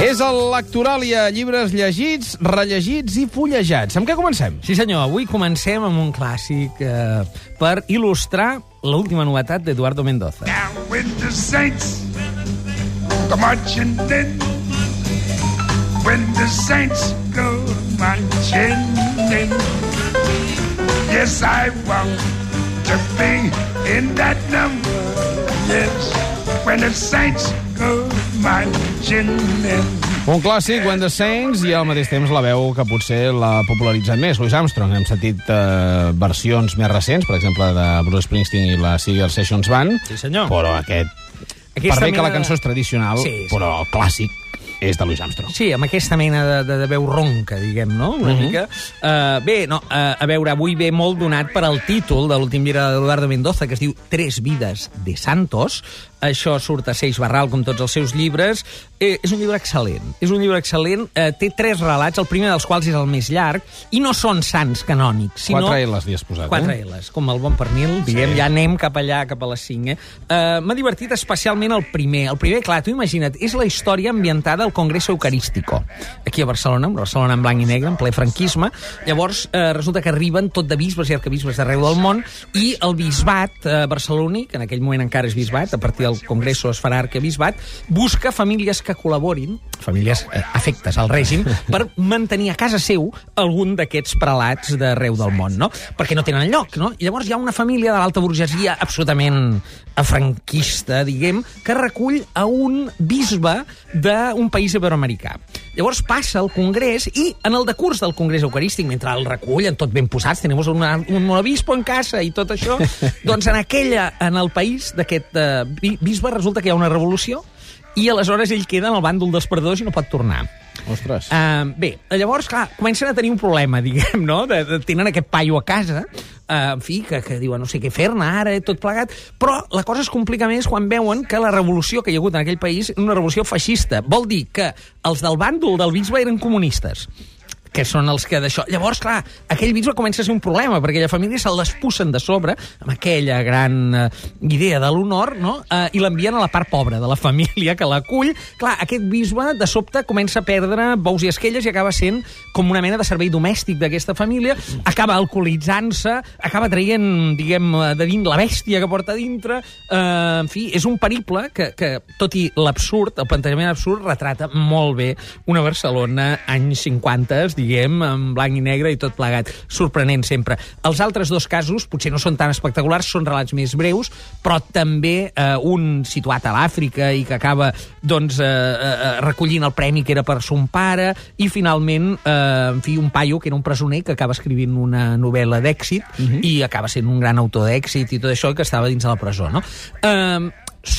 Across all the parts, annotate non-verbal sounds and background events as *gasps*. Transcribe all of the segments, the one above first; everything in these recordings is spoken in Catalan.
És el Lectoràlia, llibres llegits, rellegits i fullejats. Amb què comencem? Sí, senyor, avui comencem amb un clàssic eh, per il·lustrar l'última novetat d'Eduardo Mendoza. Now when the saints go marching in, when the saints go marching in, yes, I want to be in that number. Yes, when the saints go marching in. Un clàssic, When the Saints, i al mateix temps la veu que potser l'ha popularitzat més, Louis Armstrong. Hem sentit eh, versions més recents, per exemple, de Bruce Springsteen i la Seagull Sessions Band, Sí, senyor. però aquest... Aquesta per bé que mena la de- cançó és tradicional, Sí, sí. però el clàssic és de Louis Armstrong. Sí, amb aquesta mena de, de, de veu ronca, diguem, no? Una Mhm. mica. Uh, bé, no, uh, a veure, avui ve molt donat per al títol de l'últim llibre d'Eduardo Mendoza, que es diu Tres vides de Santos. Això surt a Seix Barral, com tots els seus llibres. Eh, és un llibre excel·lent. És un llibre excel·lent. Eh, té tres relats, el primer dels quals és el més llarg, i no són sants canònics, sinó... Quatre L's li has posat, Quatre eh? L's, com el bon pernil, diguem, ja anem cap allà, cap a les 5, eh? Uh, M'ha divertit especialment el primer. El primer, clar, tu imagina't, és la història ambientada al Congreso Eucarístico, aquí a Barcelona, Barcelona en blanc i negre, en ple franquisme. Llavors, eh, resulta que arriben tot de bisbes i arcabisbes d'arreu del món, i el bisbat eh, barceloní, que en aquell moment encara és bisbat, a partir del Congreso es farà arcabisbat, busca famílies que col·laborin, famílies eh, afectes al règim, per mantenir a casa seu algun d'aquests prelats d'arreu del món, no? Perquè no tenen lloc, no? I llavors hi ha una família de l'alta burgesia absolutament franquista, diguem, que recull a un bisbe d'un país iberoamericà. Llavors passa al Congrés i en el decurs del Congrés Eucarístic, mentre el recullen tot ben posats, tenim un, un obispo en casa i tot això, doncs en aquella, en el país d'aquest uh, bisbe resulta que hi ha una revolució i aleshores ell queda en el bàndol dels perdedors i no pot tornar. Ostres. Uh, bé, llavors, clar, comencen a tenir un problema, *laughs* diguem, no? De, de, tenen aquest paio a casa, uh, en fi, que, que diuen no sé què fer-ne ara, tot plegat, però la cosa es complica més quan veuen que la revolució que hi ha hagut en aquell país és una revolució feixista. Vol dir que els del bàndol del bisbe eren comunistes que són els que d'això... Llavors, clar, aquell bisbe comença a ser un problema, perquè la família se'l despussen de sobre, amb aquella gran eh, idea de l'honor, no? Eh, i l'envien a la part pobra de la família que l'acull. Clar, aquest bisbe, de sobte, comença a perdre bous i esquelles i acaba sent com una mena de servei domèstic d'aquesta família, acaba alcoholitzant-se, acaba traient, diguem, eh, de dins la bèstia que porta dintre... Eh, en fi, és un periple que, que tot i l'absurd, el plantejament absurd, retrata molt bé una Barcelona anys 50, diguem, en blanc i negre i tot plegat. Sorprenent sempre. Els altres dos casos potser no són tan espectaculars, són relats més breus, però també eh, un situat a l'Àfrica i que acaba doncs, eh, eh, recollint el premi que era per son pare, i finalment, eh, en fi, un paio que era un presoner que acaba escrivint una novel·la d'èxit uh -huh. i acaba sent un gran autor d'èxit i tot això que estava dins de la presó, no? Eh,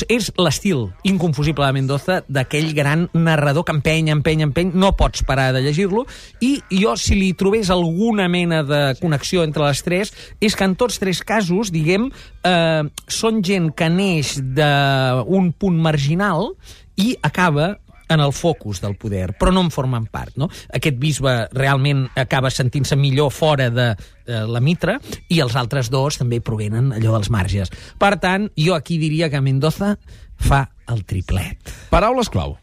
és l'estil inconfusible de Mendoza d'aquell gran narrador que empeny, empeny, empeny, no pots parar de llegir-lo, i jo, si li trobés alguna mena de connexió entre les tres, és que en tots tres casos, diguem, eh, són gent que neix d'un punt marginal i acaba en el focus del poder, però no en formen part. No? Aquest bisbe realment acaba sentint-se millor fora de eh, la mitra i els altres dos també provenen allò dels marges. Per tant, jo aquí diria que Mendoza fa el triplet. Paraules clau.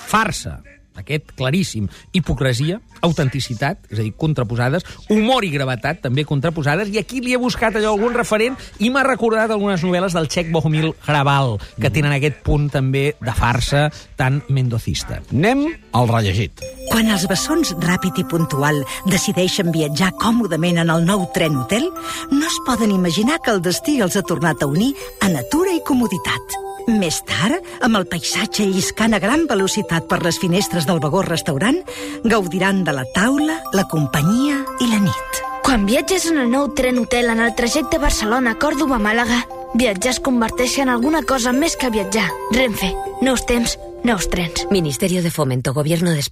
Farsa, aquest claríssim. Hipocresia, autenticitat, és a dir, contraposades, humor i gravetat, també contraposades, i aquí li he buscat allò algun referent i m'ha recordat algunes novel·les del txec Bohumil Hrabal, que tenen aquest punt també de farsa tan mendocista. Anem al rellegit. Quan els bessons ràpid i puntual decideixen viatjar còmodament en el nou tren hotel, no es poden imaginar que el destí els ha tornat a unir a natura i comoditat. Més tard, amb el paisatge lliscant a gran velocitat per les finestres del vagó restaurant, gaudiran de la taula, la companyia i la nit. Quan viatges en el nou tren hotel en el trajecte Barcelona-Còrdoba-Màlaga, viatjar es converteix en alguna cosa més que viatjar. Renfe, nous temps, nous trens. Ministerio de Fomento, Gobierno de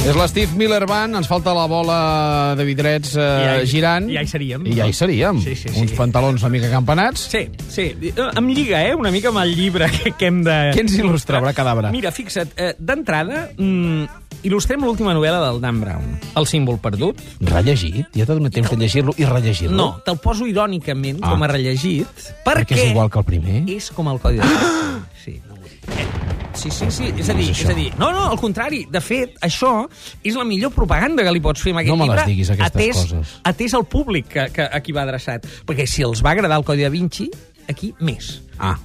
És l'Steve Miller Band, ens falta la bola de vidrets eh, I ja hi- girant. i ja hi seríem. I ja hi seríem. Sí, sí, sí. Uns pantalons una mica campanats. Sí, sí. Eh, Em lliga, eh, una mica amb el llibre que, que hem de... Què ens il·lustra, Abracadabra? Mira, fixa't, eh, d'entrada, mm, il·lustrem l'última novel·la del Dan Brown, El símbol perdut. Rellegit? Ja t'ha donat temps de llegir-lo i rellegir-lo? No, te'l poso irònicament Ah. com a rellegit, perquè... Perquè és igual que el primer? És com el codi de *gasps* Sí. Eh, Sí, sí, sí, és a dir, és és a dir, no, no, al contrari, de fet, això és la millor propaganda que li pots fer amb aquest No me les llibre, diguis, aquestes atès, coses. atès al públic que, que, a qui va adreçat, perquè si els va agradar el Codi da Vinci, aquí més. Ah,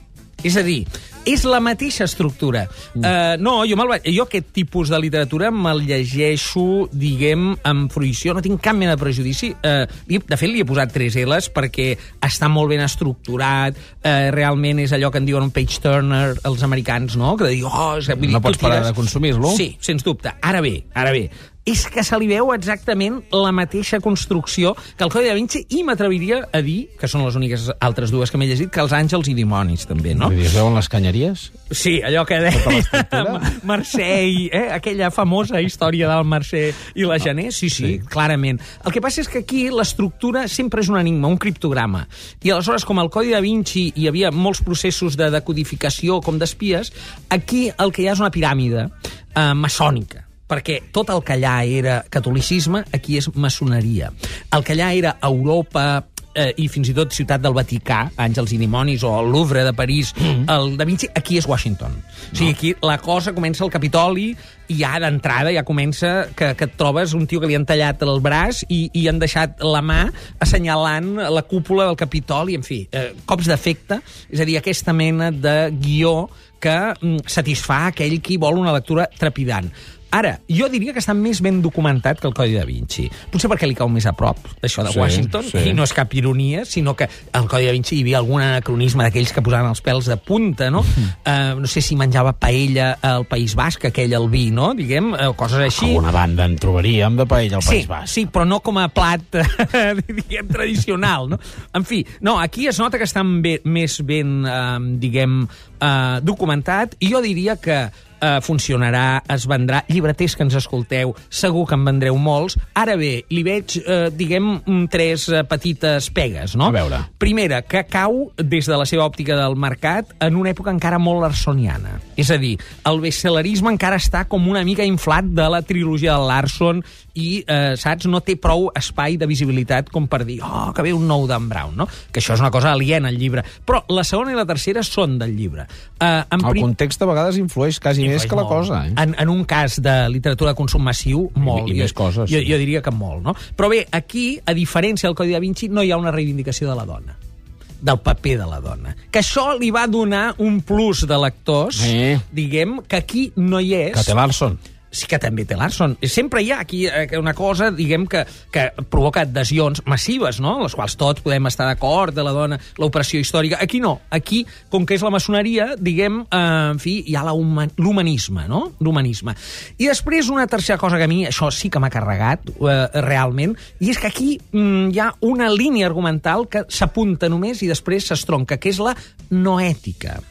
És a dir, és la mateixa estructura. Mm. Uh, no, jo, me'l vaig, jo aquest tipus de literatura me'l llegeixo, diguem, amb fruïció, no tinc cap mena de prejudici. Uh, de fet, li he posat tres L's perquè està molt ben estructurat, uh, realment és allò que en diuen un page-turner els americans, no? Que de dir, oh... És, dir, No pots parar de consumir-lo? Sí, sens dubte. Ara bé, ara bé, és que se li veu exactament la mateixa construcció que el Codi da Vinci i m'atreviria a dir, que són les úniques altres dues que m'he llegit, que els àngels i dimonis, també, no? vull dir, es veuen les canyeries? Sí, allò que deia Mercè i eh, aquella famosa història del Mercè i la Gené, sí, sí, sí, clarament. El que passa és que aquí l'estructura sempre és un enigma, un criptograma. I aleshores, com al Codi da Vinci hi havia molts processos de decodificació com d'espies, aquí el que hi ha és una piràmide eh, maçònica perquè tot el que allà era catolicisme, aquí és maçoneria. El que allà era Europa, eh, i fins i tot Ciutat del Vaticà, Àngels i Dimonis, o el Louvre de París, mm. el Da Vinci, aquí és Washington. No. O sigui, aquí la cosa comença al Capitoli i ja d'entrada ja comença que, que et trobes un tio que li han tallat el braç i, i han deixat la mà assenyalant la cúpula del Capitoli, en fi, eh, cops d'efecte, és a dir, aquesta mena de guió que mm, satisfà aquell qui vol una lectura trepidant. Ara, jo diria que està més ben documentat que el Codi da Vinci. Potser perquè li cau més a prop, això de Sí, Washington, sí. i no és cap ironia, sinó que al Codi da Vinci hi havia algun anacronisme d'aquells que posaven els pèls de punta, no? Uh, no sé si menjava paella al País Basc, aquell el vi, no? Diguem, uh, coses així. Alguna banda en trobaríem de paella al Sí, País Basc. sí, però no com a plat, *laughs* diguem, tradicional, no? En fi, no, aquí es nota que està bé, més ben, eh, diguem, eh, documentat, i jo diria que eh, funcionarà, es vendrà. Llibreters que ens escolteu, segur que en vendreu molts. Ara bé, li veig, eh, diguem, mm, tres eh, petites pegues, no? A veure. Primera, que cau, des de la seva òptica del mercat, en una època encara molt larsoniana. És a dir, el bestsellerisme encara està com una mica inflat de la trilogia de Larson i, eh, saps, no té prou espai de visibilitat com per dir, oh, que ve un nou Dan Brown, no? Que això és una cosa aliena al llibre. Però la segona i la tercera són del llibre. Eh, en El prim- context a vegades influeix quasi més influeix que la molt. cosa, eh? En, en un cas de literatura de consum massiu, molt. I Jo- més coses, Jo, jo diria que molt, no? Però bé, aquí, a diferència del Codi da Vinci, no hi ha una reivindicació de la dona del paper de la dona. Que això li va donar un plus de lectors, Sí. diguem, que aquí no hi és. Que té Larson. Sí que també té Larson. Sempre hi ha aquí eh, una cosa, diguem, que, que provoca adhesions massives, no?, les quals tots podem estar d'acord, de la dona, l'operació històrica. Aquí no. Aquí, com que és la maçoneria, diguem, eh, en fi, hi ha l'humanisme, no?, l'humanisme. I després una tercera cosa que a mi, això sí que m'ha carregat, eh, realment, i és que aquí mm, hi ha una línia argumental que s'apunta només i després s'estronca, que és la no ètica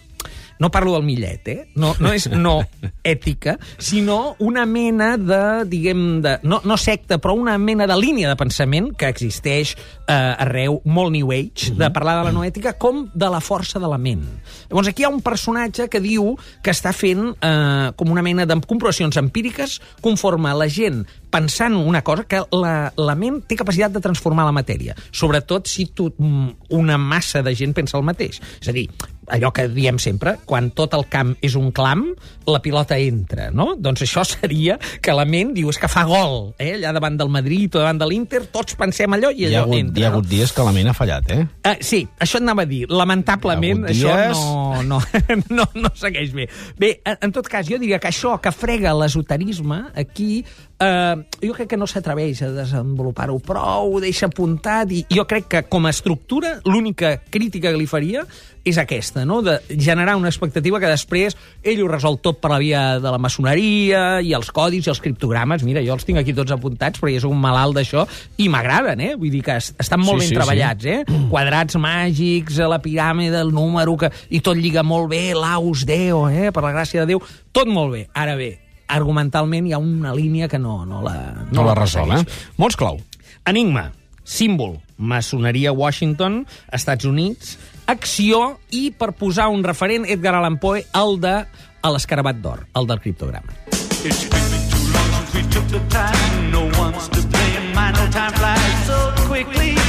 no parlo del millet, eh? No, no és no ètica, sinó una mena de, diguem, de, no, no secta, però una mena de línia de pensament que existeix eh, arreu, molt New Age, de parlar de la no ètica com de la força de la ment. Llavors, aquí hi ha un personatge que diu que està fent eh, com una mena de comprovacions empíriques conforme la gent pensant una cosa que la, la ment té capacitat de transformar la matèria, sobretot si tu, mm, una massa de gent pensa el mateix. És a dir, allò que diem sempre, quan tot el camp és un clam, la pilota entra, no? Doncs això *laughs* seria que la ment diu, és que fa gol, eh? allà davant del Madrid o davant de l'Inter, tots pensem allò i Hi ha, allò hagut, entra. hi ha hagut dies que la ment ha fallat, eh? Uh, sí, això et anava a dir. Lamentablement, Hi ha això no, no, *laughs* no, no segueix bé. Bé, en tot cas, jo diria que això que frega l'esoterisme, aquí, eh, jo crec que no s'atreveix a desenvolupar-ho prou, ho deixa apuntat, i jo crec que com a estructura, l'única crítica que li faria és aquesta, no? de generar una expectativa que després ell ho resol tot per la via de la maçoneria i els codis i els criptogrames. Mira, jo els tinc aquí tots apuntats perquè jo soc un malalt d'això i m'agraden, eh? Vull dir que es- estan molt Sí, ben sí, treballats, eh? *clears throat* Quadrats màgics, la piràmide, el número, que... i tot lliga molt bé, l'aus Deo, eh? Per la gràcia de Déu, tot molt bé. Ara bé, argumentalment hi ha una línia que no, no la... No, la resol, eh? Mots clau. Enigma, símbol, maçoneria Washington, Estats Units, acció i, per posar un referent, Edgar Allan Poe, el de l'escarabat d'or, el del criptograma. Think me too long, took the time. No one's to blame. My no time flies so quickly.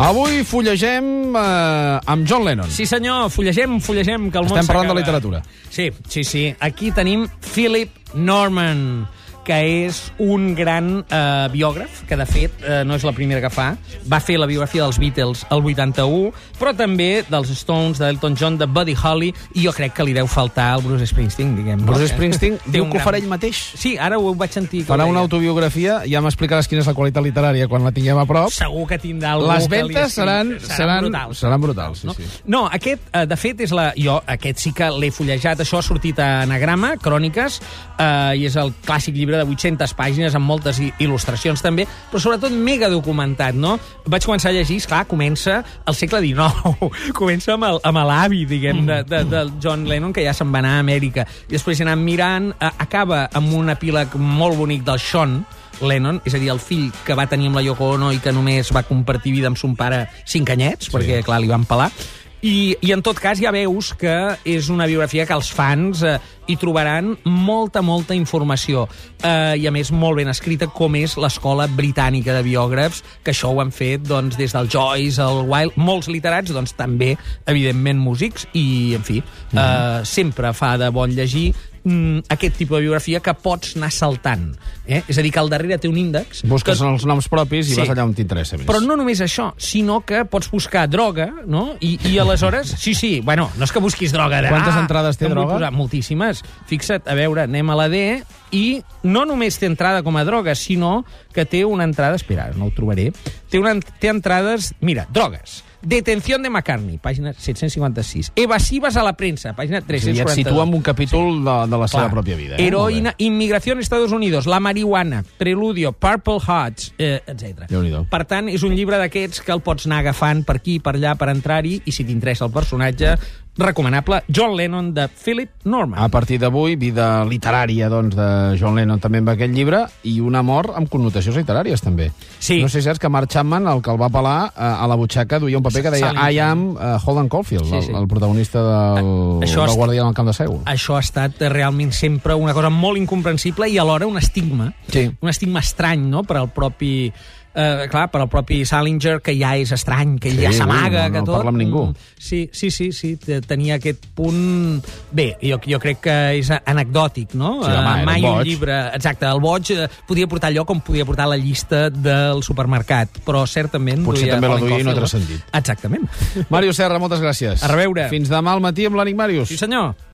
Avui fullegem eh, amb John Lennon. Sí, senyor, fullegem, fullegem, que el món Estem parlant de literatura. Sí, sí, sí. Aquí tenim Philip Norman, que és un gran eh, biògraf, que de fet eh, no és la primera que fa. Va fer la biografia dels Beatles el 81, però també dels Stones, d'Elton John, de Buddy Holly, i jo crec que li deu faltar al Bruce Springsteen, diguem. Bruce Springsteen diu que ho gran- farà ell mateix. Sí, ara ho vaig sentir. ho Farà una autobiografia, ja m'explicaràs quina és la qualitat literària quan la tinguem a prop. Segur que tindrà algú Les ventes escriu. seran- seran- brutals. seran brutals, sí, no? sí. No, aquest, eh, de fet, és la... Jo, aquest sí que l'he fullejat. Això ha sortit a Anagrama, Cròniques, eh, i és el clàssic llibre de 800 pàgines amb moltes il·lustracions també, però sobretot mega documentat, no? Vaig començar a llegir, esclar, comença al segle XIX, *laughs* comença amb el- l'avi, diguem, de, de, del John Lennon, que ja se'n va anar a Amèrica. I després he anat mirant, eh, acaba amb un epíleg molt bonic del Sean, Lennon, és a dir, el fill que va tenir amb la Yoko Ono i que només va compartir vida amb son pare cinc anyets, sí. perquè, clar, li van pelar. I, I, en tot cas, ja veus que és una biografia que els fans eh, hi trobaran molta, molta informació. Eh, I, a més, molt ben escrita, com és l'escola britànica de biògrafs, que això ho han fet doncs, des del Joyce, el Wilde, molts literats, doncs també, evidentment, músics, i, en fi, eh, sempre fa de bon llegir mm, aquest tipus de biografia que pots anar saltant. Eh? És a dir, que al darrere té un índex... Busques que... els noms propis i Sí. vas allà on t'interessa més. Però no només això, sinó que pots buscar droga, no? I, i aleshores... *laughs* Sí, sí, bueno, no és que busquis droga de... Quantes entrades té droga? Posar, moltíssimes. Fixa't, a veure, anem a la D, i no només té entrada com a droga, sinó que té una entrada... Espera, no ho trobaré. Té, una, té entrades... Mira, drogues. Detención de McCartney, pàgina 756. Evasivas a la premsa, pàgina O sigui, ja 342. et situa en un capítol de, de la seva Clar. pròpia vida. Eh? Heroïna, inmigració a Estados Unidos, la marihuana, Preludio, Purple Hearts, eh, etc. Per tant, és un llibre d'aquests que el pots anar agafant per aquí, per allà, per entrar-hi, i si t'interessa el personatge, recomanable, John Lennon, de Philip Norman. A partir d'avui, vida literària doncs, de John Lennon també amb aquest llibre i un amor amb connotacions literàries també. Sí. No sé si saps que Mark Chapman, el que el va pelar, eh, a la butxaca duia un paper que deia. I am uh, Holden Caulfield, Sí, el, sí. el protagonista del, Això del és- guardià del camp de Seul. Això ha estat eh, realment sempre una cosa molt incomprensible i alhora un estigma. Sí. Un estigma estrany, no?, per al propi... Eh, clar, per al propi Salinger, que ja és estrany, que Sí, ja s'amaga, no, no que tot... parla amb ningú. Mm, Sí, sí, sí, sí, te- tenia aquest punt... Bé, jo, jo crec que és anecdòtic, no? Sí, home, Eh, mai un boig. llibre... Exacte, el boig eh, podia portar allò com podia portar la llista del supermercat, però certament... Potser també la duia no ha Caulfield, transcendit. Exactament. Màrius Serra, moltes gràcies. A reveure. Fins demà al matí amb l'Ànic Màrius. Sí, senyor.